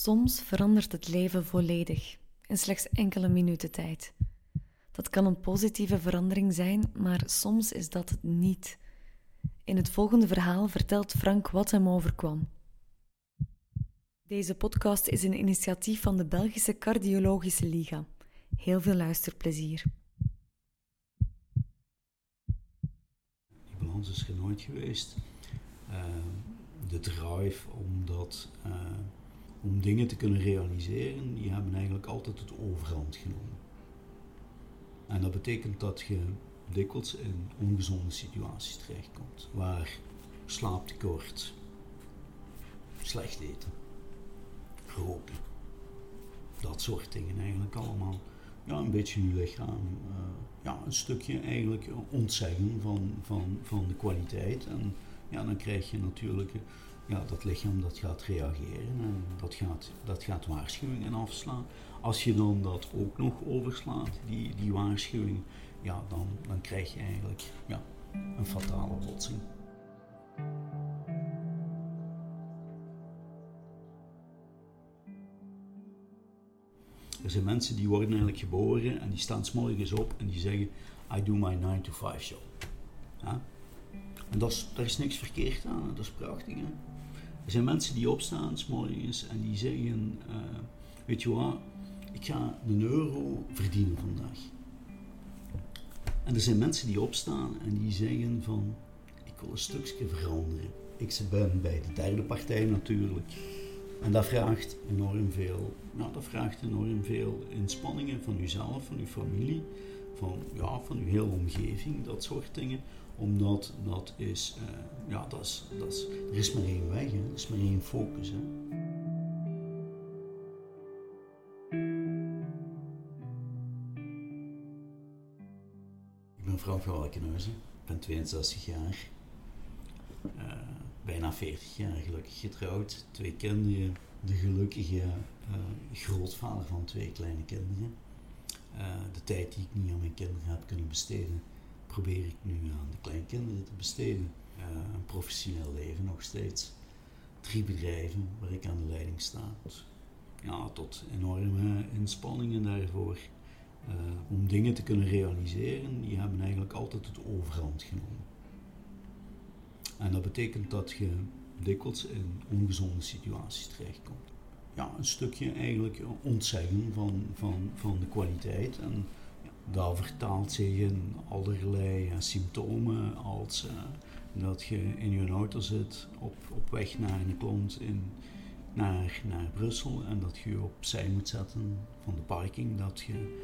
Soms verandert het leven volledig in slechts enkele minuten tijd. Dat kan een positieve verandering zijn, maar soms is dat niet. In het volgende verhaal vertelt Frank wat hem overkwam. Deze podcast is een initiatief van de Belgische Cardiologische Liga. Heel veel luisterplezier. Die balans is er nooit geweest. Uh, de drive om, dat, uh, om dingen te kunnen realiseren, die hebben eigenlijk altijd het overhand genomen. En dat betekent dat je dikwijls in ongezonde situaties terechtkomt, waar slaaptekort, slecht eten, roken, dat soort dingen eigenlijk allemaal ja, een beetje je lichaam uh, ja, een stukje eigenlijk ontzeggen van, van, van de kwaliteit. En ja, dan krijg je natuurlijk ja, dat lichaam dat gaat reageren en dat gaat, dat gaat waarschuwingen afslaan. Als je dan dat ook nog overslaat, die, die waarschuwing, ja, dan, dan krijg je eigenlijk ja, een fatale botsing. Er zijn mensen die worden eigenlijk geboren en die staan s morgens op en die zeggen, I do my 9 to 5 job. Ja? En is, daar is niks verkeerd aan, dat is prachtig. Hè? Er zijn mensen die opstaan s morgens en die zeggen, uh, weet je wat, ik ga een euro verdienen vandaag. En er zijn mensen die opstaan en die zeggen van, ik wil een stukje veranderen. Ik ben bij de derde partij natuurlijk. En dat vraagt enorm veel, nou, dat vraagt enorm veel inspanningen van uzelf, van uw familie, van, ja, van uw hele omgeving, dat soort dingen. Omdat dat is, uh, ja, dat is, dat is, er is maar één weg, er is maar één focus. Hè. Ik ben Frank van Walkenhuizen, ik ben 62 jaar. Uh, bijna 40 jaar gelukkig getrouwd, twee kinderen, de gelukkige uh, grootvader van twee kleine kinderen. De tijd die ik niet aan mijn kinderen heb kunnen besteden, probeer ik nu aan de kleinkinderen te besteden. Uh, een professioneel leven nog steeds. Drie bedrijven waar ik aan de leiding sta. Ja, tot enorme inspanningen daarvoor. om dingen te kunnen realiseren, die hebben eigenlijk altijd het overhand genomen. En dat betekent dat je dikwijls in ongezonde situaties terechtkomt. Ja, een stukje eigenlijk ontzeggen van, van, van de kwaliteit. En dat vertaalt zich in allerlei uh, symptomen als uh, dat je in je auto zit op, op weg naar een klant in, naar, naar Brussel en dat je je opzij moet zetten van de parking. Dat je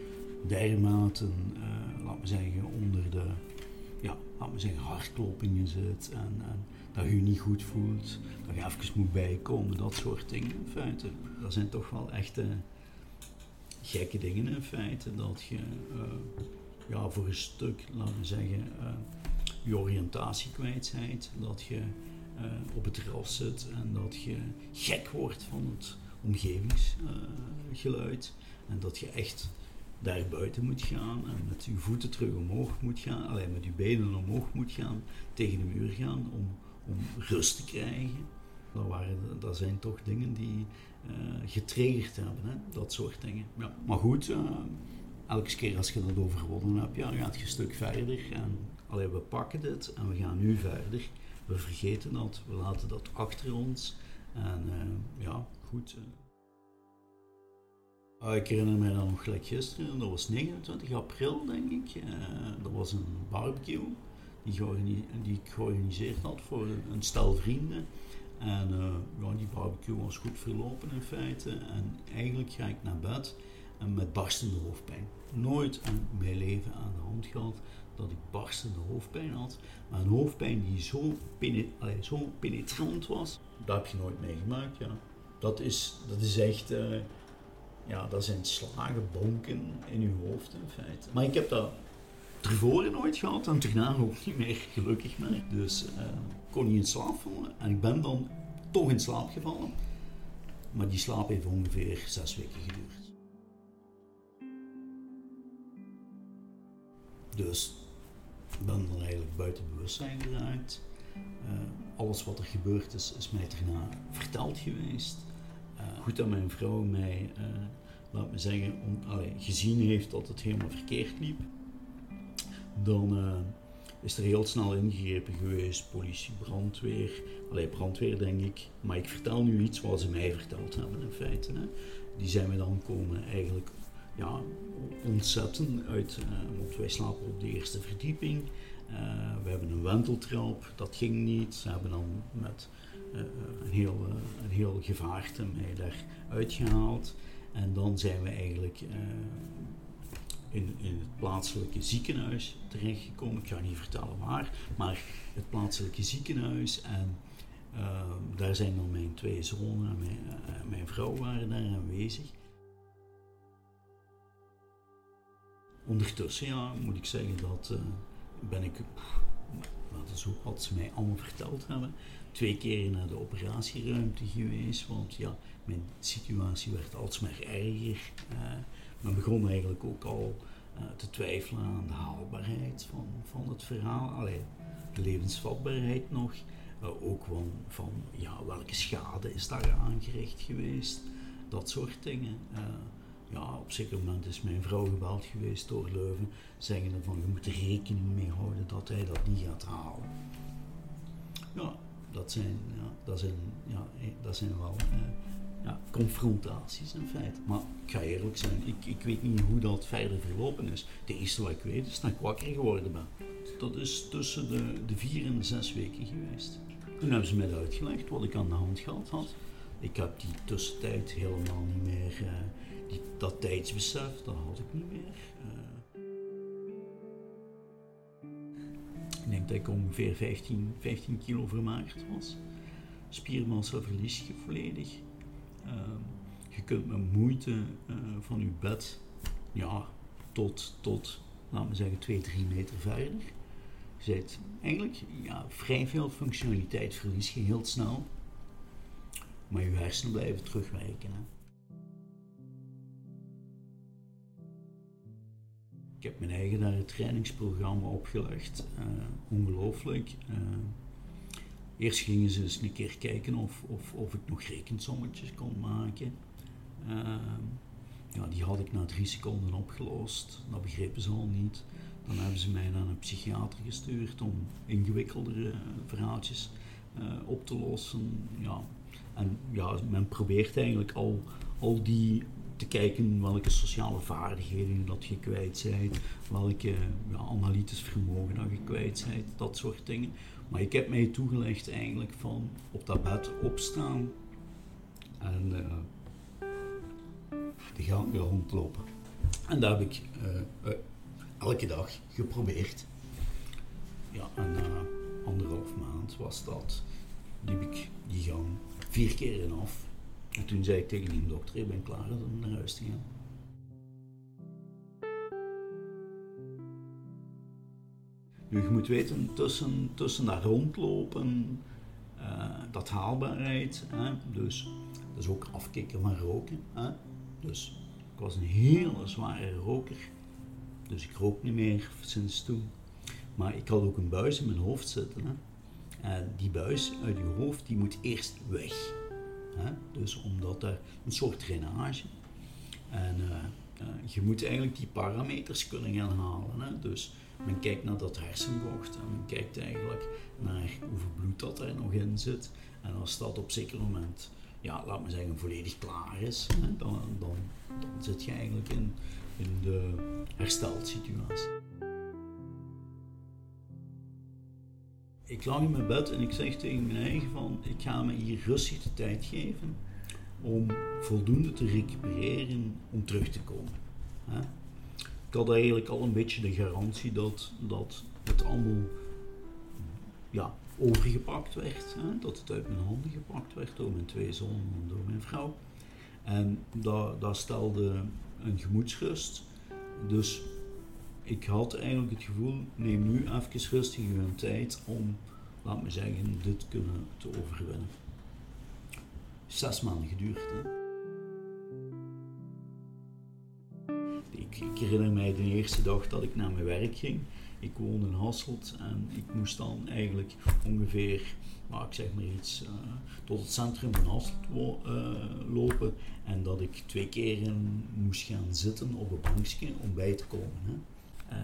dermate, uh, laten we zeggen, onder de ja, laat me zeggen, hartkloppingen zit en, en, dat je je niet goed voelt, dat je even moet bijkomen, dat soort dingen in feite. Dat zijn toch wel echte gekke dingen in feite, dat je uh, ja, voor een stuk, laten we zeggen, uh, je oriëntatie kwijt bent, dat je uh, op het terras zit en dat je gek wordt van het omgevingsgeluid en dat je echt daar buiten moet gaan en met je voeten terug omhoog moet gaan, alleen met je benen omhoog moet gaan, tegen de muur gaan om, om rust te krijgen. Dat, waren, dat zijn toch dingen die getriggerd hebben, hè? dat soort dingen. Maar goed, uh, elke keer als je dat overwonnen hebt, ja, dan gaat je een stuk verder. En allee, we pakken dit en we gaan nu verder. We vergeten dat, we laten dat achter ons. En uh, ja, goed. Uh, ik herinner me dan nog gelijk gisteren, dat was 29 april denk ik. Dat was een barbecue die, die, ik georganiseerd had voor een stel vrienden. En uh, ja, die barbecue was goed verlopen in feite. En eigenlijk ga ik naar bed en met barstende hoofdpijn. Nooit in mijn leven aan de hand gehad dat ik barstende hoofdpijn had. Maar een hoofdpijn die zo, zo penetrant was, dat heb je nooit meegemaakt. Ja. Dat, is, dat is echt ja, dat zijn slagen, bonken in je hoofd in feite. Maar ik heb dat tevoren nooit gehad en daarna ook niet meer, gelukkig maar. Dus uh, kon niet in slaap vallen en ik ben dan toch in slaap gevallen. Maar die slaap heeft ongeveer zes weken geduurd. Dus ik ben dan eigenlijk buiten bewustzijn geraakt. Uh, alles wat er gebeurd is, is mij daarna verteld geweest. Uh, goed dat mijn vrouw mij, laat me zeggen, gezien heeft dat het helemaal verkeerd liep. Dan is er heel snel ingegrepen geweest, politie, brandweer. Alleen brandweer denk ik, maar ik vertel nu iets wat ze mij verteld hebben in feite. Hè. Die zijn we dan komen eigenlijk ja, ontzetten uit, uh, want wij slapen op de eerste verdieping. Uh, we hebben een wenteltrap, dat ging niet. Ze hebben dan met een, heel, een heel gevaarte mij daar uitgehaald. En dan zijn we eigenlijk in, in het plaatselijke ziekenhuis terechtgekomen. Ik ga niet vertellen waar, maar het plaatselijke ziekenhuis. En uh, daar zijn dan mijn twee zonen en mijn, uh, mijn, vrouw waren daar aanwezig. Ondertussen, ja, moet ik zeggen dat uh, ben ik, pff, dat is ook wat ze mij allemaal verteld hebben, twee keer naar de operatieruimte geweest. Want ja, mijn situatie werd alsmaar erger. Men begon eigenlijk ook al uh, te twijfelen aan de haalbaarheid van, van het verhaal. Alleen de levensvatbaarheid nog. Uh, ook van, van ja, welke schade is daar aangericht geweest. Dat soort dingen. Uh, ja, op zeker moment is mijn vrouw gebeld geweest door Leuven, zeggende van je moet er rekening mee houden dat hij dat niet gaat halen. Ja, dat zijn, ja, dat zijn, ja, dat zijn wel ja, confrontaties in feite. Maar ik ga eerlijk zijn, ik, ik weet niet hoe dat verder verlopen is. Het eerste wat ik weet is dat ik wakker geworden ben. Dat is tussen de, de vier en de zes weken geweest. Toen hebben ze mij uitgelegd wat ik aan de hand gehad had. Ik heb die tussentijd helemaal niet meer, uh, die, dat tijdsbesef, dat had ik niet meer. Uh, ik denk dat ik ongeveer 15, 15 kilo vermagerd was. Spiermassa verlies je volledig. Ehm, je kunt met moeite uh, van je bed ja, tot, tot, laten we zeggen, 2, 3 meter verder. Zit eigenlijk ja, vrij veel functionaliteit verlies je heel snel. Maar je hersenen blijven terugwerken. Ik heb mijn eigen trainingsprogramma opgelegd. Uh, ongelooflijk. Uh, Eerst gingen ze eens een keer kijken of, of, of ik nog rekensommetjes kon maken. Uh, ja, die had ik na drie seconden opgelost. Dat begrepen ze al niet. Dan hebben ze mij naar een psychiater gestuurd om ingewikkeldere verhaaltjes uh, op te lossen. Ja. En ja, men probeert eigenlijk al, al die te kijken welke sociale vaardigheden dat je kwijt bent, welke ja, analytisch vermogen dat je kwijt bent, dat soort dingen. Maar ik heb mij toegelegd eigenlijk van op dat bed opstaan en uh, de gang rondlopen. En dat heb ik uh, uh, elke dag geprobeerd. Ja, en na anderhalf maand was dat, liep ik die gang vier keer in af. En toen zei ik tegen die dokter, ik ben klaar om naar huis te gaan. Nu, je moet weten, tussen, tussen dat rondlopen, uh, dat haalbaarheid, hè, dus dat is ook afkicken van roken. Hè. Dus ik was een hele zware roker, dus ik rook niet meer sinds toen. Maar ik had ook een buis in mijn hoofd zitten. Hè. En die buis uit je hoofd, die moet eerst weg. Hè. Dus omdat er een soort drainage. En uh, uh, je moet eigenlijk die parameters kunnen gaan halen. Hè. Dus men kijkt naar dat hersenvocht en men kijkt eigenlijk naar hoeveel bloed dat er nog in zit. En als dat op zeker moment, ja, laat me zeggen, volledig klaar is, hè, dan, dan, dan zit je eigenlijk in, in de herstelsituatie. Ik lag in mijn bed en ik zeg tegen mijn eigen van, ik ga me hier rustig de tijd geven om voldoende te recupereren om terug te komen. Hè had eigenlijk al een beetje de garantie dat, dat het allemaal ja, overgepakt werd. Hè? Dat het uit mijn handen gepakt werd door mijn twee zonen en door mijn vrouw. En dat, dat stelde een gemoedsrust. Dus ik had eigenlijk het gevoel, neem nu even rustig uw tijd om, laat me zeggen, dit kunnen te overwinnen. Zes maanden geduurd. Hè? ik, herinner mij de eerste dag dat ik naar mijn werk ging. Ik woonde in Hasselt en ik moest dan eigenlijk ongeveer, nou, ik zeg maar iets, uh, tot het centrum van Hasselt uh, lopen. En dat ik twee keer moest gaan zitten op een bankje om bij te komen. Hè. Uh,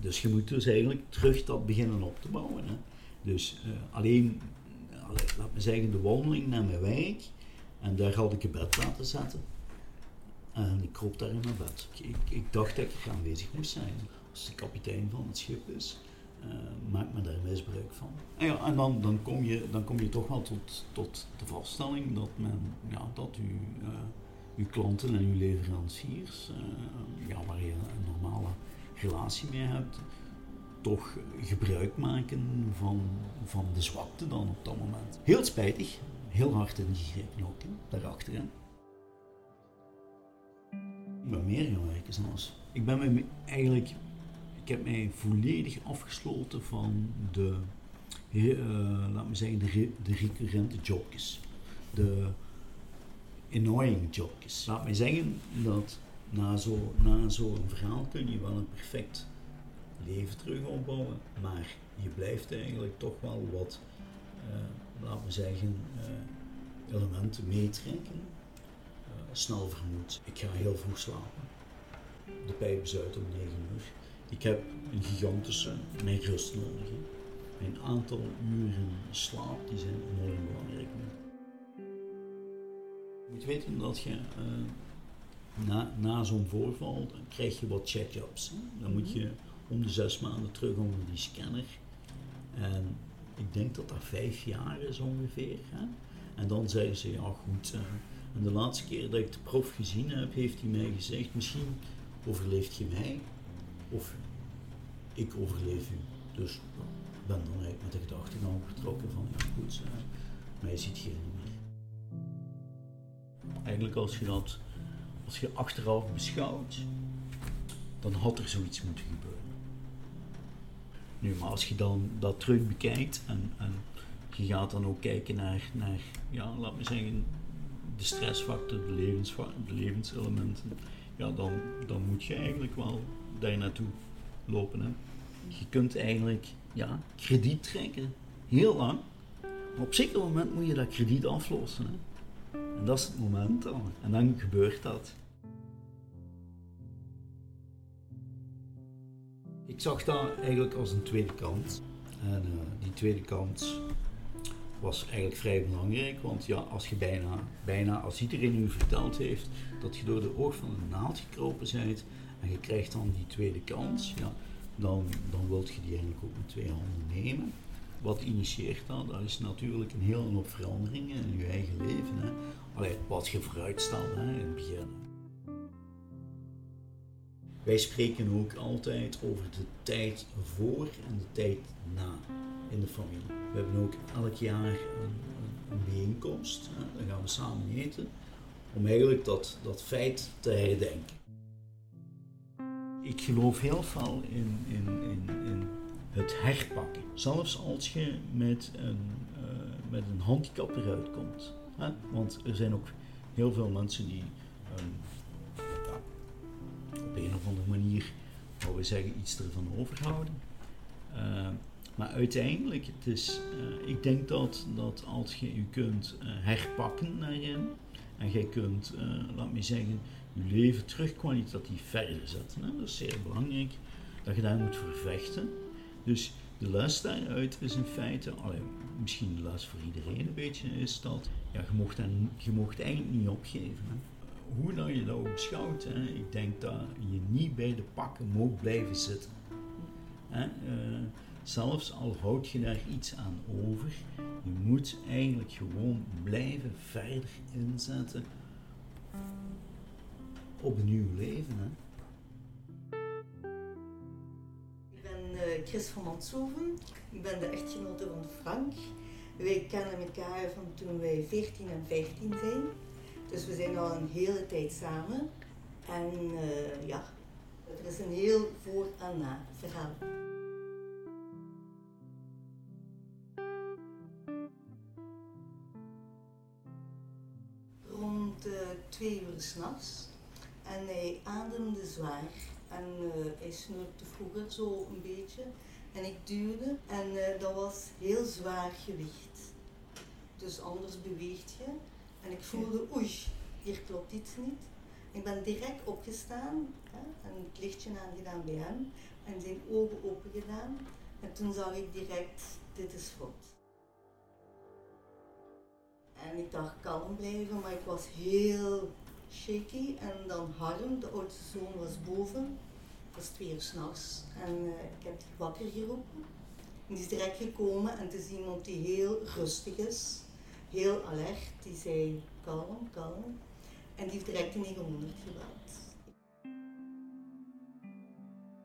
dus je moet dus eigenlijk terug dat beginnen op te bouwen. Hè. Dus alleen, laat me zeggen, de wandeling naar mijn wijk. En daar had ik een bed laten zetten. En ik kroop daar in mijn bed. Ik, ik, dacht dat ik aanwezig moest zijn. Als de kapitein van het schip is, uh, maak me daar misbruik van. En, ja, en dan, dan, kom je, dan kom je toch wel tot, tot de vaststelling dat, men, ja, dat u, uw klanten en uw leveranciers, ja, waar je een normale relatie mee hebt, toch gebruik maken van, van de zwakte dan op dat moment. Heel spijtig, heel hard ingegrepen ook, hè, daarachterin. Ik ben meer gaan werken zelfs. Ik ben me eigenlijk, ik heb mij volledig afgesloten van de, uh, laat me zeggen, de, de recurrente jobjes. De annoying jobjes. Laat me zeggen dat na zo'n na zo verhaal kun je wel een perfect leven terug opbouwen, maar je blijft eigenlijk toch wel wat, uh, laat me zeggen, uh, elementen meetrekken snel vermoed. Ik ga heel vroeg slapen. De pijp is uit om 9 uur. Ik heb een gigantische mijn rust nodig. Een aantal uren slaap die zijn enorm belangrijk. Je moet weten dat je na, na zo'n voorval dan krijg je wat check-ups. Dan moet je om de zes maanden terug onder die scanner. En ik denk dat dat vijf jaar is ongeveer. Hè? En dan zeggen ze, ja goed, uh, en de laatste keer dat ik de prof gezien heb, heeft hij mij gezegd: Misschien overleeft je mij, of ik overleef u. Dus ik ben dan eigenlijk met de gedachte gaan vertrokken van: Ja, goed, uh, mij ziet je niet meer. Eigenlijk, als je dat als je achteraf beschouwt, dan had er zoiets moeten gebeuren. Nu, maar als je dan dat terug bekijkt en, en je gaat dan ook kijken naar, naar ja, laat me zeggen, de stressfactor, de, de levenselementen, ja, dan, dan moet je eigenlijk wel daar naartoe lopen. Hè. Je kunt eigenlijk ja, krediet trekken, heel lang. Maar op zeker moment moet je dat krediet aflossen. Hè. En dat is het moment dan. En dan gebeurt dat. Ik zag dat eigenlijk als een tweede kant. En uh, die tweede kant was eigenlijk vrij belangrijk. Want ja, als je bijna, bijna als iedereen u verteld heeft dat je door de oog van de naald gekropen bent en je krijgt dan die tweede kans, ja, dan, dan wilt je die eigenlijk ook met twee handen nemen. Wat initieert dat? Dat is natuurlijk een hele hoop veranderingen in je eigen leven. Hè. Allee, wat je vooruit stelt hè, in het begin. Wij spreken ook altijd over de tijd voor en de tijd na in de familie. We hebben ook elk jaar een, een bijeenkomst. Hè. Dan gaan we samen eten om eigenlijk dat, dat feit te herdenken. Ik geloof heel veel in, in, in, in het herpakken. Zelfs als je met een, uh, met een handicap eruit komt. Hè? Want er zijn ook heel veel mensen die op een of andere manier, zou we zeggen, iets ervan overhouden. Uh, maar uiteindelijk, het is, uh, ik denk dat, dat als je je kunt uh, herpakken daarin en je kunt, laat me zeggen, je leven terug kwalitatief verder zetten. Hè? Dat is zeer belangrijk dat je daar moet vervechten. Dus de les daaruit is in feite, allee, misschien de les voor iedereen een beetje, is dat ja, je, mocht dan, je eigenlijk niet opgeven. Hè? Hoe nou je dat ook beschouwt, hè? ik denk dat je niet bij de pakken moet blijven zitten. Hè? Zelfs al houd je daar iets aan over, je moet eigenlijk gewoon blijven verder inzetten op een nieuw leven. Hè? Ik ben uh, Chris van Manshoven, ik ben de echtgenote van Frank. Wij kennen elkaar van toen wij 14 en 15 zijn. Dus we zijn al een hele tijd samen. En uh, ja, er is een heel voor- en na verhaal. twee uur s'nachts en hij ademde zwaar En uh, hij snurkte vroeger zo een beetje. En ik duwde en dat was heel zwaar gewicht. Dus anders beweegt je. En ik voelde, oei, hier klopt iets niet. Ik ben direct opgestaan hè, en het lichtje aangedaan bij hem en zijn ogen open gedaan. En toen zag ik direct, dit is fout. En ik dacht kalm blijven, maar ik was heel shaky. En dan Harm, de oudste zoon, was boven. Het was twee uur s'nachts. En uh, ik heb die wakker geroepen. En die is direct gekomen en het is iemand die heel rustig is. Heel alert. Die zei kalm, kalm. En die heeft direct de 900 gebeld.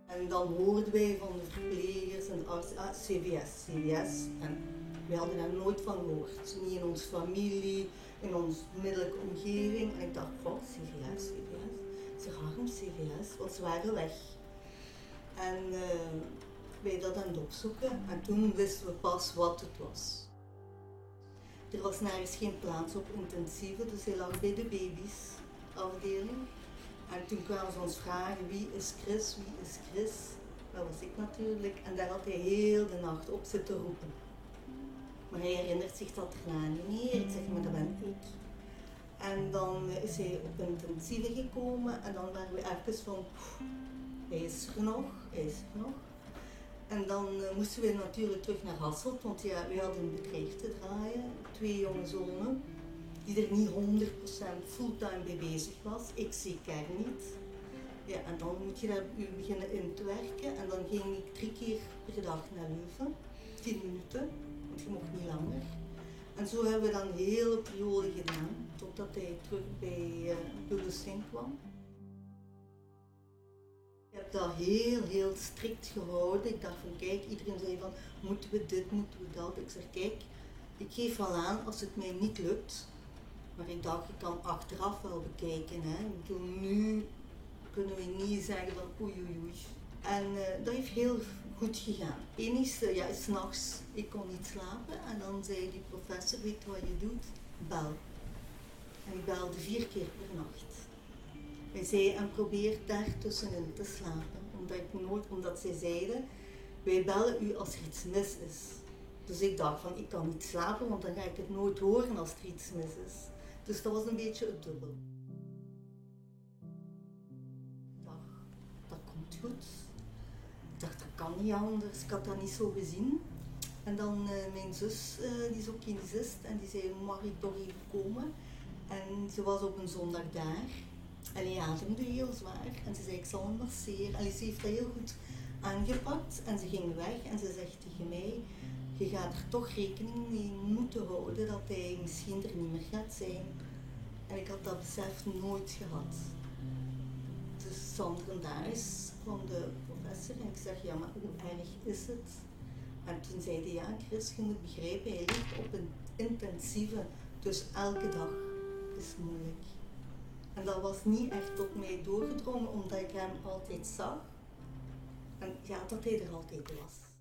En dan hoorden wij van de verplegers en de arts, ah, CVS, CVS. En we hadden daar nooit van gehoord. Niet in onze familie, in onze middellijke omgeving. En ik dacht, wat, CVS, CVS. Ze gaan CVS, want ze waren weg. En uh, wij dat aan het opzoeken. En toen wisten we pas wat het was. Er was nergens geen plaats op intensieve, dus hij lag bij de baby's-afdeling. En toen kwamen ze ons vragen wie is Chris, wie is Chris. Dat was ik natuurlijk. En daar had hij heel de nacht op zitten roepen. Maar hij herinnert zich dat erna niet meer. Ik zeg, maar dat ben ik. En dan is hij op intensieve gekomen en dan waren we even van, hij is er nog, hij is er. En dan uh, moesten we natuurlijk terug naar Hasselt, want ja, we hadden een bedrijf te draaien. Twee jonge zonen, die er niet 100% fulltime bij bezig was. Ik zeker niet. Ja, en dan moet je daar beginnen in te werken. En dan ging ik drie keer per dag naar Leuven. Tien minuten, want je mocht niet langer. En zo hebben we dan een hele periode gedaan, totdat hij terug bij uh, bewustzijn kwam. Ik heb dat heel, heel strikt gehouden. Ik dacht van kijk, iedereen zei van moeten we dit, moeten we dat. Ik zeg kijk, ik geef wel aan als het mij niet lukt. Maar ik dacht, ik kan achteraf wel bekijken. Hè. Ik bedoel, nu kunnen we niet zeggen van oei. En uh, dat heeft heel goed gegaan. Enigste, ja, s'nachts, ik kon niet slapen. En dan zei die professor, weet wat je doet? Bel. En ik belde vier keer per nacht. Hij zei, en probeer daar tussenin te slapen. Omdat, ik nooit, omdat zij zeiden, wij bellen u als er iets mis is. Dus ik dacht van, ik kan niet slapen, want dan ga ik het nooit horen als er iets mis is. Dus dat was een beetje het dubbel. Ik dacht, dat komt goed. Ik dacht, dat kan niet anders. Ik had dat niet zo gezien. En dan uh, mijn zus, uh, die is ook kinesist, en die zei, mag ik toch even komen? En ze was op een zondag daar. En hij ademde heel zwaar. En ze zei, ik zal hem masseren. En ze heeft dat heel goed aangepakt. En ze ging weg en ze zegt tegen mij, je gaat er toch rekening mee moeten houden dat hij misschien er niet meer gaat zijn. En ik had dat besef nooit gehad. Dus Sanderendaags kwam de professor en ik zeg, ja maar hoe erg is het? En toen zei hij, ja Chris, je moet begrijpen, hij ligt op een intensieve, dus elke dag is moeilijk. En dat was niet echt op mij doorgedrongen, omdat ik hem altijd zag. En ja, dat hij er altijd was.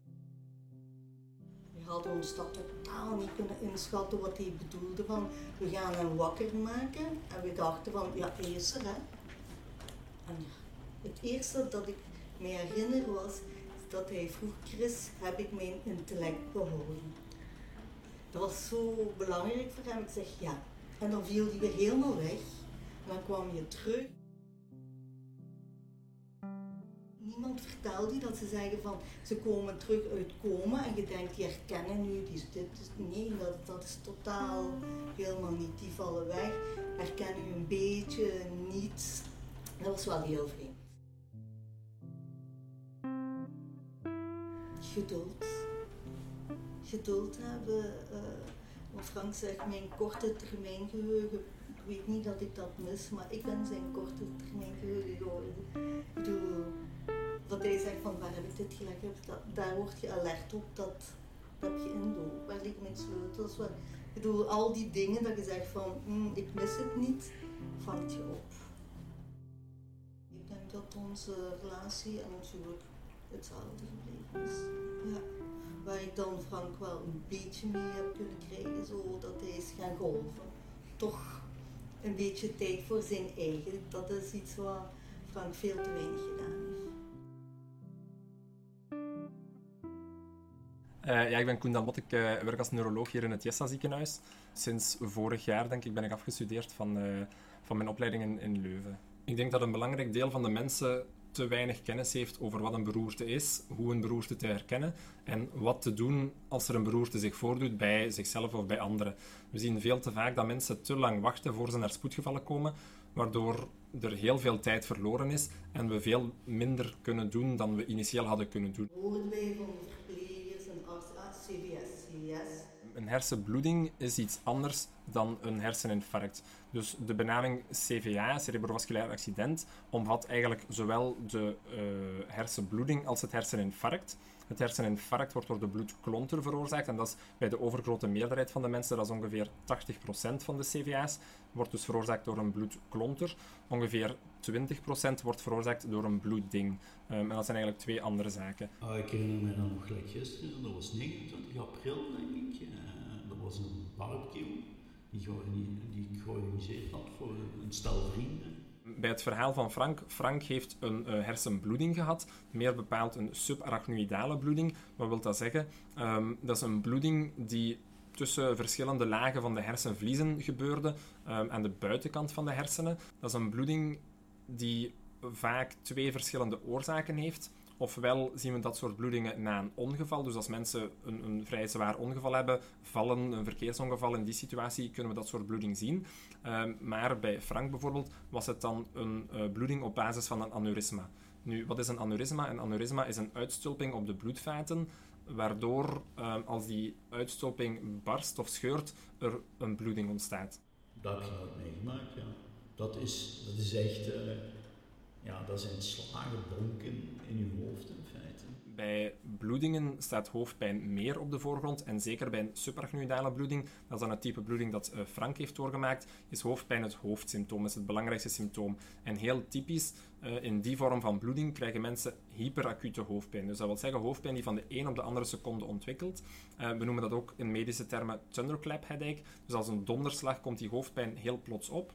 Hadden ons dat totaal niet kunnen inschatten wat hij bedoelde van we gaan hem wakker maken. En we dachten van ja, hij is er hè. En het eerste dat ik me herinner was dat hij vroeg, Chris, heb ik mijn intellect behouden? Dat was zo belangrijk voor hem. Ik zeg ja. En dan viel hij weer helemaal weg. En dan kwam je terug. Niemand vertelde dat ze zeggen van ze komen terug uit coma en je denkt die herkennen nu, die dit. nee, dat, dat is totaal helemaal niet. Die vallen weg, herkennen u een beetje, niets. Dat was wel heel vreemd. Geduld. Geduld hebben. Uh, Frank zegt mijn korte termijn geheugen ik weet niet dat ik dat mis, maar ik ben zijn korte termijn geheugen geworden. Ik bedoel, wat hij zegt van waar heb ik dit gelegd, dat, daar word je alert op, dat, dat heb je in door. Waar liggen mijn sleutels? Ik bedoel, al die dingen dat je zegt van hm, ik mis het niet, vangt je op. Ik denk dat onze relatie en ons huwelijk hetzelfde gebleven is. Ja. Waar ik dan Frank wel een beetje mee heb kunnen krijgen, zo dat hij is gaan golven. Toch een beetje tijd voor zijn eigen. Dat is iets wat Frank veel te weinig gedaan Uh, ja, ik ben Koen Dalbot. Ik uh, werk als neuroloog hier in het Jessa ziekenhuis. Sinds vorig jaar denk ik ben ik afgestudeerd van, uh, van mijn opleiding in, in Leuven. Ik denk dat een belangrijk deel van de mensen te weinig kennis heeft over wat een beroerte is, hoe een beroerte te herkennen en wat te doen als er een beroerte zich voordoet bij zichzelf of bij anderen. We zien veel te vaak dat mensen te lang wachten voor ze naar spoedgevallen komen, waardoor er heel veel tijd verloren is en we veel minder kunnen doen dan we initieel hadden kunnen doen. Een hersenbloeding is iets anders dan een herseninfarct. Dus de benaming CVA, cerebrovasculair accident, omvat eigenlijk zowel de uh, hersenbloeding als het herseninfarct. Het herseninfarct wordt door de bloedklonter veroorzaakt en dat is bij de overgrote meerderheid van de mensen, dat is ongeveer 80% van de CVA's, wordt dus veroorzaakt door een bloedklonter. Ongeveer 20% wordt veroorzaakt door een bloedding. Um, en dat zijn eigenlijk twee andere zaken. Uh, ik herinner me dan nog gelijk gisteren, dat was 29 april denk ik. Uh, dat was een barbecue die, die ik georganiseerd had voor een stel vrienden bij het verhaal van Frank. Frank heeft een uh, hersenbloeding gehad, meer bepaald een subarachnoïdale bloeding. Wat wil dat zeggen? Um, dat is een bloeding die tussen verschillende lagen van de hersenvliezen gebeurde um, aan de buitenkant van de hersenen. Dat is een bloeding die vaak twee verschillende oorzaken heeft. Ofwel zien we dat soort bloedingen na een ongeval. Dus als mensen een, een, vrij zwaar ongeval hebben, vallen, een verkeersongeval, in die situatie kunnen we dat soort bloeding zien. Ehm, maar bij Frank bijvoorbeeld was het dan een uh, bloeding op basis van een aneurysma. Nu, wat is een aneurysma? Een aneurysma is een uitstulping op de bloedvaten, waardoor um, als die uitstulping barst of scheurt, er een bloeding ontstaat. Dat je nooit meegemaakt, ja. Dat is, dat is echt... Uh ja, dat zijn slagen, bonken in je hoofd in feite. Bij bloedingen staat hoofdpijn meer op de voorgrond. En zeker bij een bloeding, dat is dan het type bloeding dat uh, Frank heeft doorgemaakt, is hoofdpijn het hoofdsymptoom, is het belangrijkste symptoom. En heel typisch, uh, in die vorm van bloeding krijgen mensen hyperacute hoofdpijn. Dus dat wil zeggen hoofdpijn die van de een op de andere seconde ontwikkelt. We noemen dat ook in medische termen thunderclap headache. Dus als een donderslag komt die hoofdpijn heel plots op.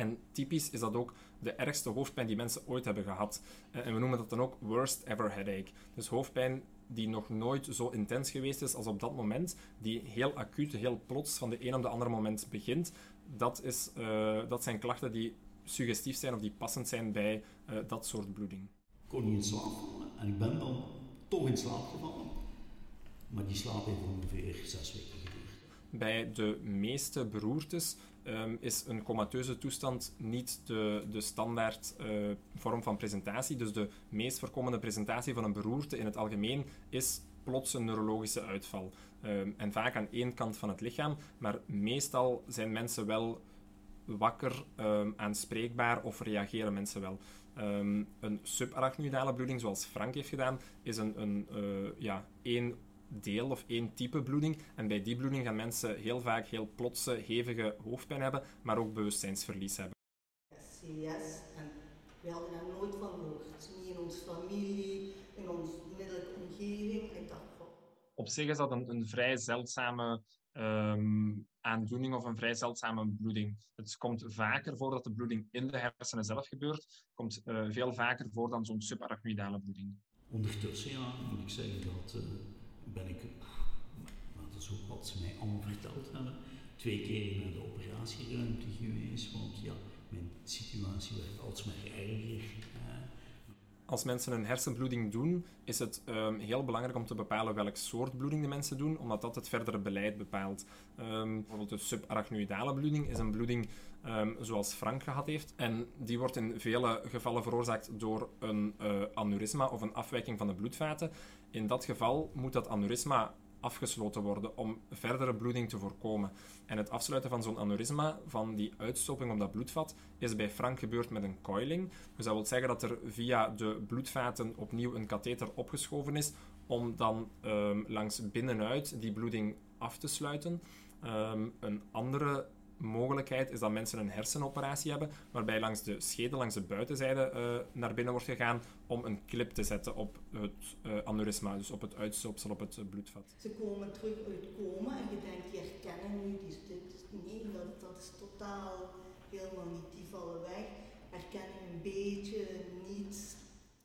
En typisch is dat ook de ergste hoofdpijn die mensen ooit hebben gehad. Eh, en we noemen dat dan ook worst ever headache. Dus hoofdpijn die nog nooit zo intens geweest is als op dat moment, die heel acuut, heel plots van de een op de andere moment begint. Dat, is, uh, dat zijn klachten die suggestief zijn of die passend zijn bij uh, dat soort bloeding. Ik kon niet in slaap vallen en ik ben dan toch in slaap gevallen. Maar die slaap heeft ongeveer zes weken. Bij de meeste beroertes um, is een comateuze toestand niet de, de standaard uh, vorm van presentatie. Dus de meest voorkomende presentatie van een beroerte in het algemeen is plots een neurologische uitval. Um, en vaak aan één kant van het lichaam, maar meestal zijn mensen wel wakker, um, aanspreekbaar of reageren mensen wel. Um, een subarachnoidale bloeding, zoals Frank heeft gedaan, is een, een uh, ja, één deel of één type bloeding. En bij die bloeding gaan mensen heel vaak heel plotse, hevige hoofdpijn hebben, maar ook bewustzijnsverlies hebben. CVS, en we hadden daar nooit van gehoord. Niet in onze familie, in onze onmiddellijke omgeving. Ik dacht, Op zich is dat een, een vrij zeldzame um, aandoening of een vrij zeldzame bloeding. Het komt vaker voor dat de bloeding in de hersenen zelf gebeurt. Het komt uh, veel vaker voor dan zo'n subarachnoidale bloeding. Ondertussen ja, moet ik zeggen dat uh, ben ik, maar dat is ook wat ze mij allemaal verteld hebben, twee keer naar de operatieruimte geweest, want ja, mijn situatie werd alsmaar erger. Als mensen een hersenbloeding doen, is het um, heel belangrijk om te bepalen welk soort bloeding de mensen doen, omdat dat het verdere beleid bepaalt. Um, bijvoorbeeld de subarachnoidale bloeding is een bloeding um, zoals Frank gehad heeft. En die wordt in vele gevallen veroorzaakt door een uh, aneurysma of een afwijking van de bloedvaten. In dat geval moet dat aneurysma afgesloten worden om verdere bloeding te voorkomen. En het afsluiten van zo'n aneurysma, van die uitstopping op dat bloedvat, is bij Frank gebeurd met een coiling. Dus dat wil zeggen dat er via de bloedvaten opnieuw een katheter opgeschoven is om dan um, langs binnenuit die bloeding af te sluiten. Um, een andere mogelijkheid is dat mensen een hersenoperatie hebben, waarbij langs de schedel, langs de buitenzijde uh, naar binnen wordt gegaan om een clip te zetten op het uh, aneurysma, dus op het uitstoopsel, op het uh, bloedvat. Ze komen terug uit coma en je denkt, die herkennen nu, die, dit, nee, dat, dat is totaal helemaal niet, die vallen weg, herkennen hun beetje niet.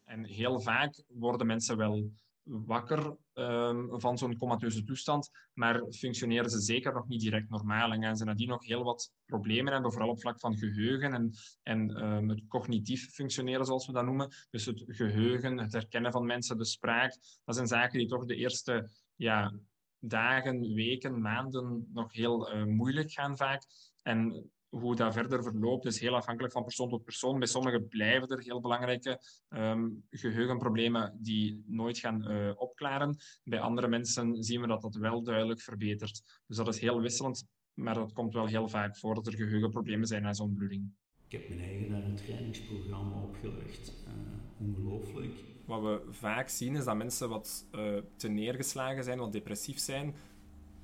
En heel vaak worden mensen wel wakker um, van zo'n comateuze toestand, maar functioneren ze zeker nog niet direct normaal en gaan ze nadien nog heel wat problemen hebben, vooral op vlak van geheugen en, en um, het cognitief functioneren, zoals we dat noemen. Dus het geheugen, het herkennen van mensen, de spraak, dat zijn zaken die toch de eerste ja, dagen, weken, maanden nog heel uh, moeilijk gaan vaak. En hoe dat verder verloopt is heel afhankelijk van persoon tot persoon. Bij sommigen blijven er heel belangrijke um, geheugenproblemen die nooit gaan uh, opklaren. Bij andere mensen zien we dat dat wel duidelijk verbetert. Dus dat is heel wisselend, maar dat komt wel heel vaak voor dat er geheugenproblemen zijn na zo'n bloeding. Ik heb mijn eigen trainingsprogramma opgelegd. Uh, ongelooflijk. Wat we vaak zien is dat mensen wat uh, te neergeslagen zijn, wat depressief zijn,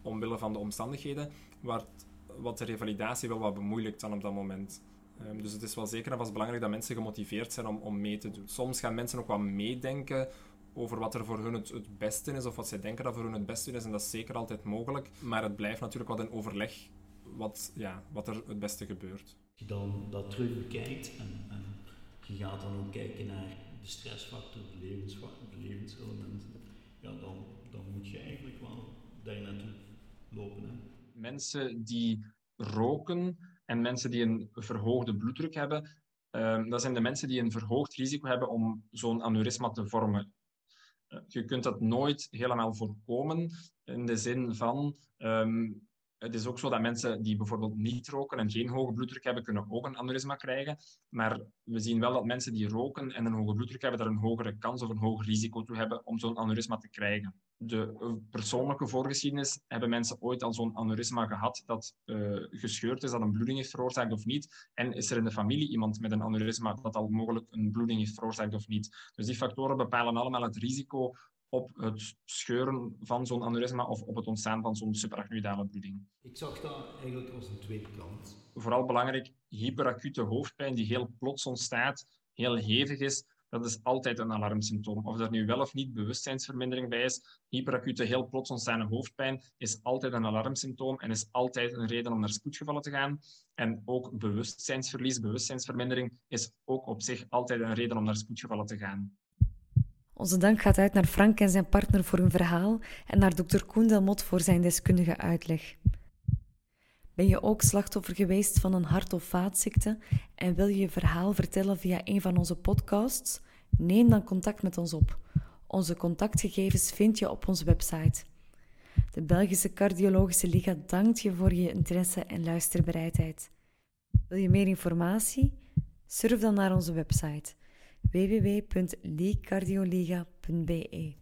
omwille van de omstandigheden, waar wat de revalidatie wel wat bemoeilijkt dan op dat moment. Um, dus het is wel zeker en vast belangrijk dat mensen gemotiveerd zijn om, om mee te doen. Soms gaan mensen ook wat meedenken over wat er voor hun het, het, beste is, of wat zij denken dat voor hun het beste is. En dat is zeker altijd mogelijk. Maar het blijft natuurlijk wat in overleg wat, ja, wat er het beste gebeurt. Als je dan dat terug bekijkt en, en je gaat dan ook kijken naar de stressfactor, de, de levenselementen, ja, dan, dan moet je eigenlijk wel daar naartoe lopen. Hè mensen die roken en mensen die een verhoogde bloeddruk hebben, um, dat zijn de mensen die een verhoogd risico hebben om zo'n aneurysma te vormen. Uh, je kunt dat nooit helemaal voorkomen in de zin van um, het is ook zo dat mensen die bijvoorbeeld niet roken en geen hoge bloeddruk hebben, kunnen ook een aneurysma krijgen. Maar we zien wel dat mensen die roken en een hoge bloeddruk hebben, daar een hogere kans of een hoger risico toe hebben om zo'n aneurysma te krijgen. De persoonlijke voorgeschiedenis hebben mensen ooit al zo'n aneurysma gehad dat uh, gescheurd is, dat een bloeding heeft veroorzaakt of niet. En is er in de familie iemand met een aneurysma dat al mogelijk een bloeding heeft veroorzaakt of niet. Dus die factoren bepalen allemaal het risico op het scheuren van zo'n aneurysma of op het ontstaan van zo'n subarachnoïdale bloeding. Ik zag dat eigenlijk als een tweede kant. Vooral belangrijk, hyperacute hoofdpijn die heel plots ontstaat, heel hevig is, dat is altijd een alarmsymptoom. Of er nu wel of niet bewustzijnsvermindering bij is, hyperacute, heel plots ontstaande hoofdpijn is altijd een alarmsymptoom en is altijd een reden om naar spoedgevallen te gaan. En ook bewustzijnsverlies, bewustzijnsvermindering is ook op zich altijd een reden om naar spoedgevallen te gaan. Onze dank gaat uit naar Frank en zijn partner voor hun verhaal en naar dokter Koen Delmot voor zijn deskundige uitleg. Ben je ook slachtoffer geweest van een hart- of vaatziekte en wil je je verhaal vertellen via een van onze podcasts? Neem dan contact met ons op. Onze contactgegevens vind je op onze website. De Belgische Cardiologische Liga dankt je voor je interesse en luisterbereidheid. Wil je meer informatie? Surf dan naar onze website www.leecardioliga.be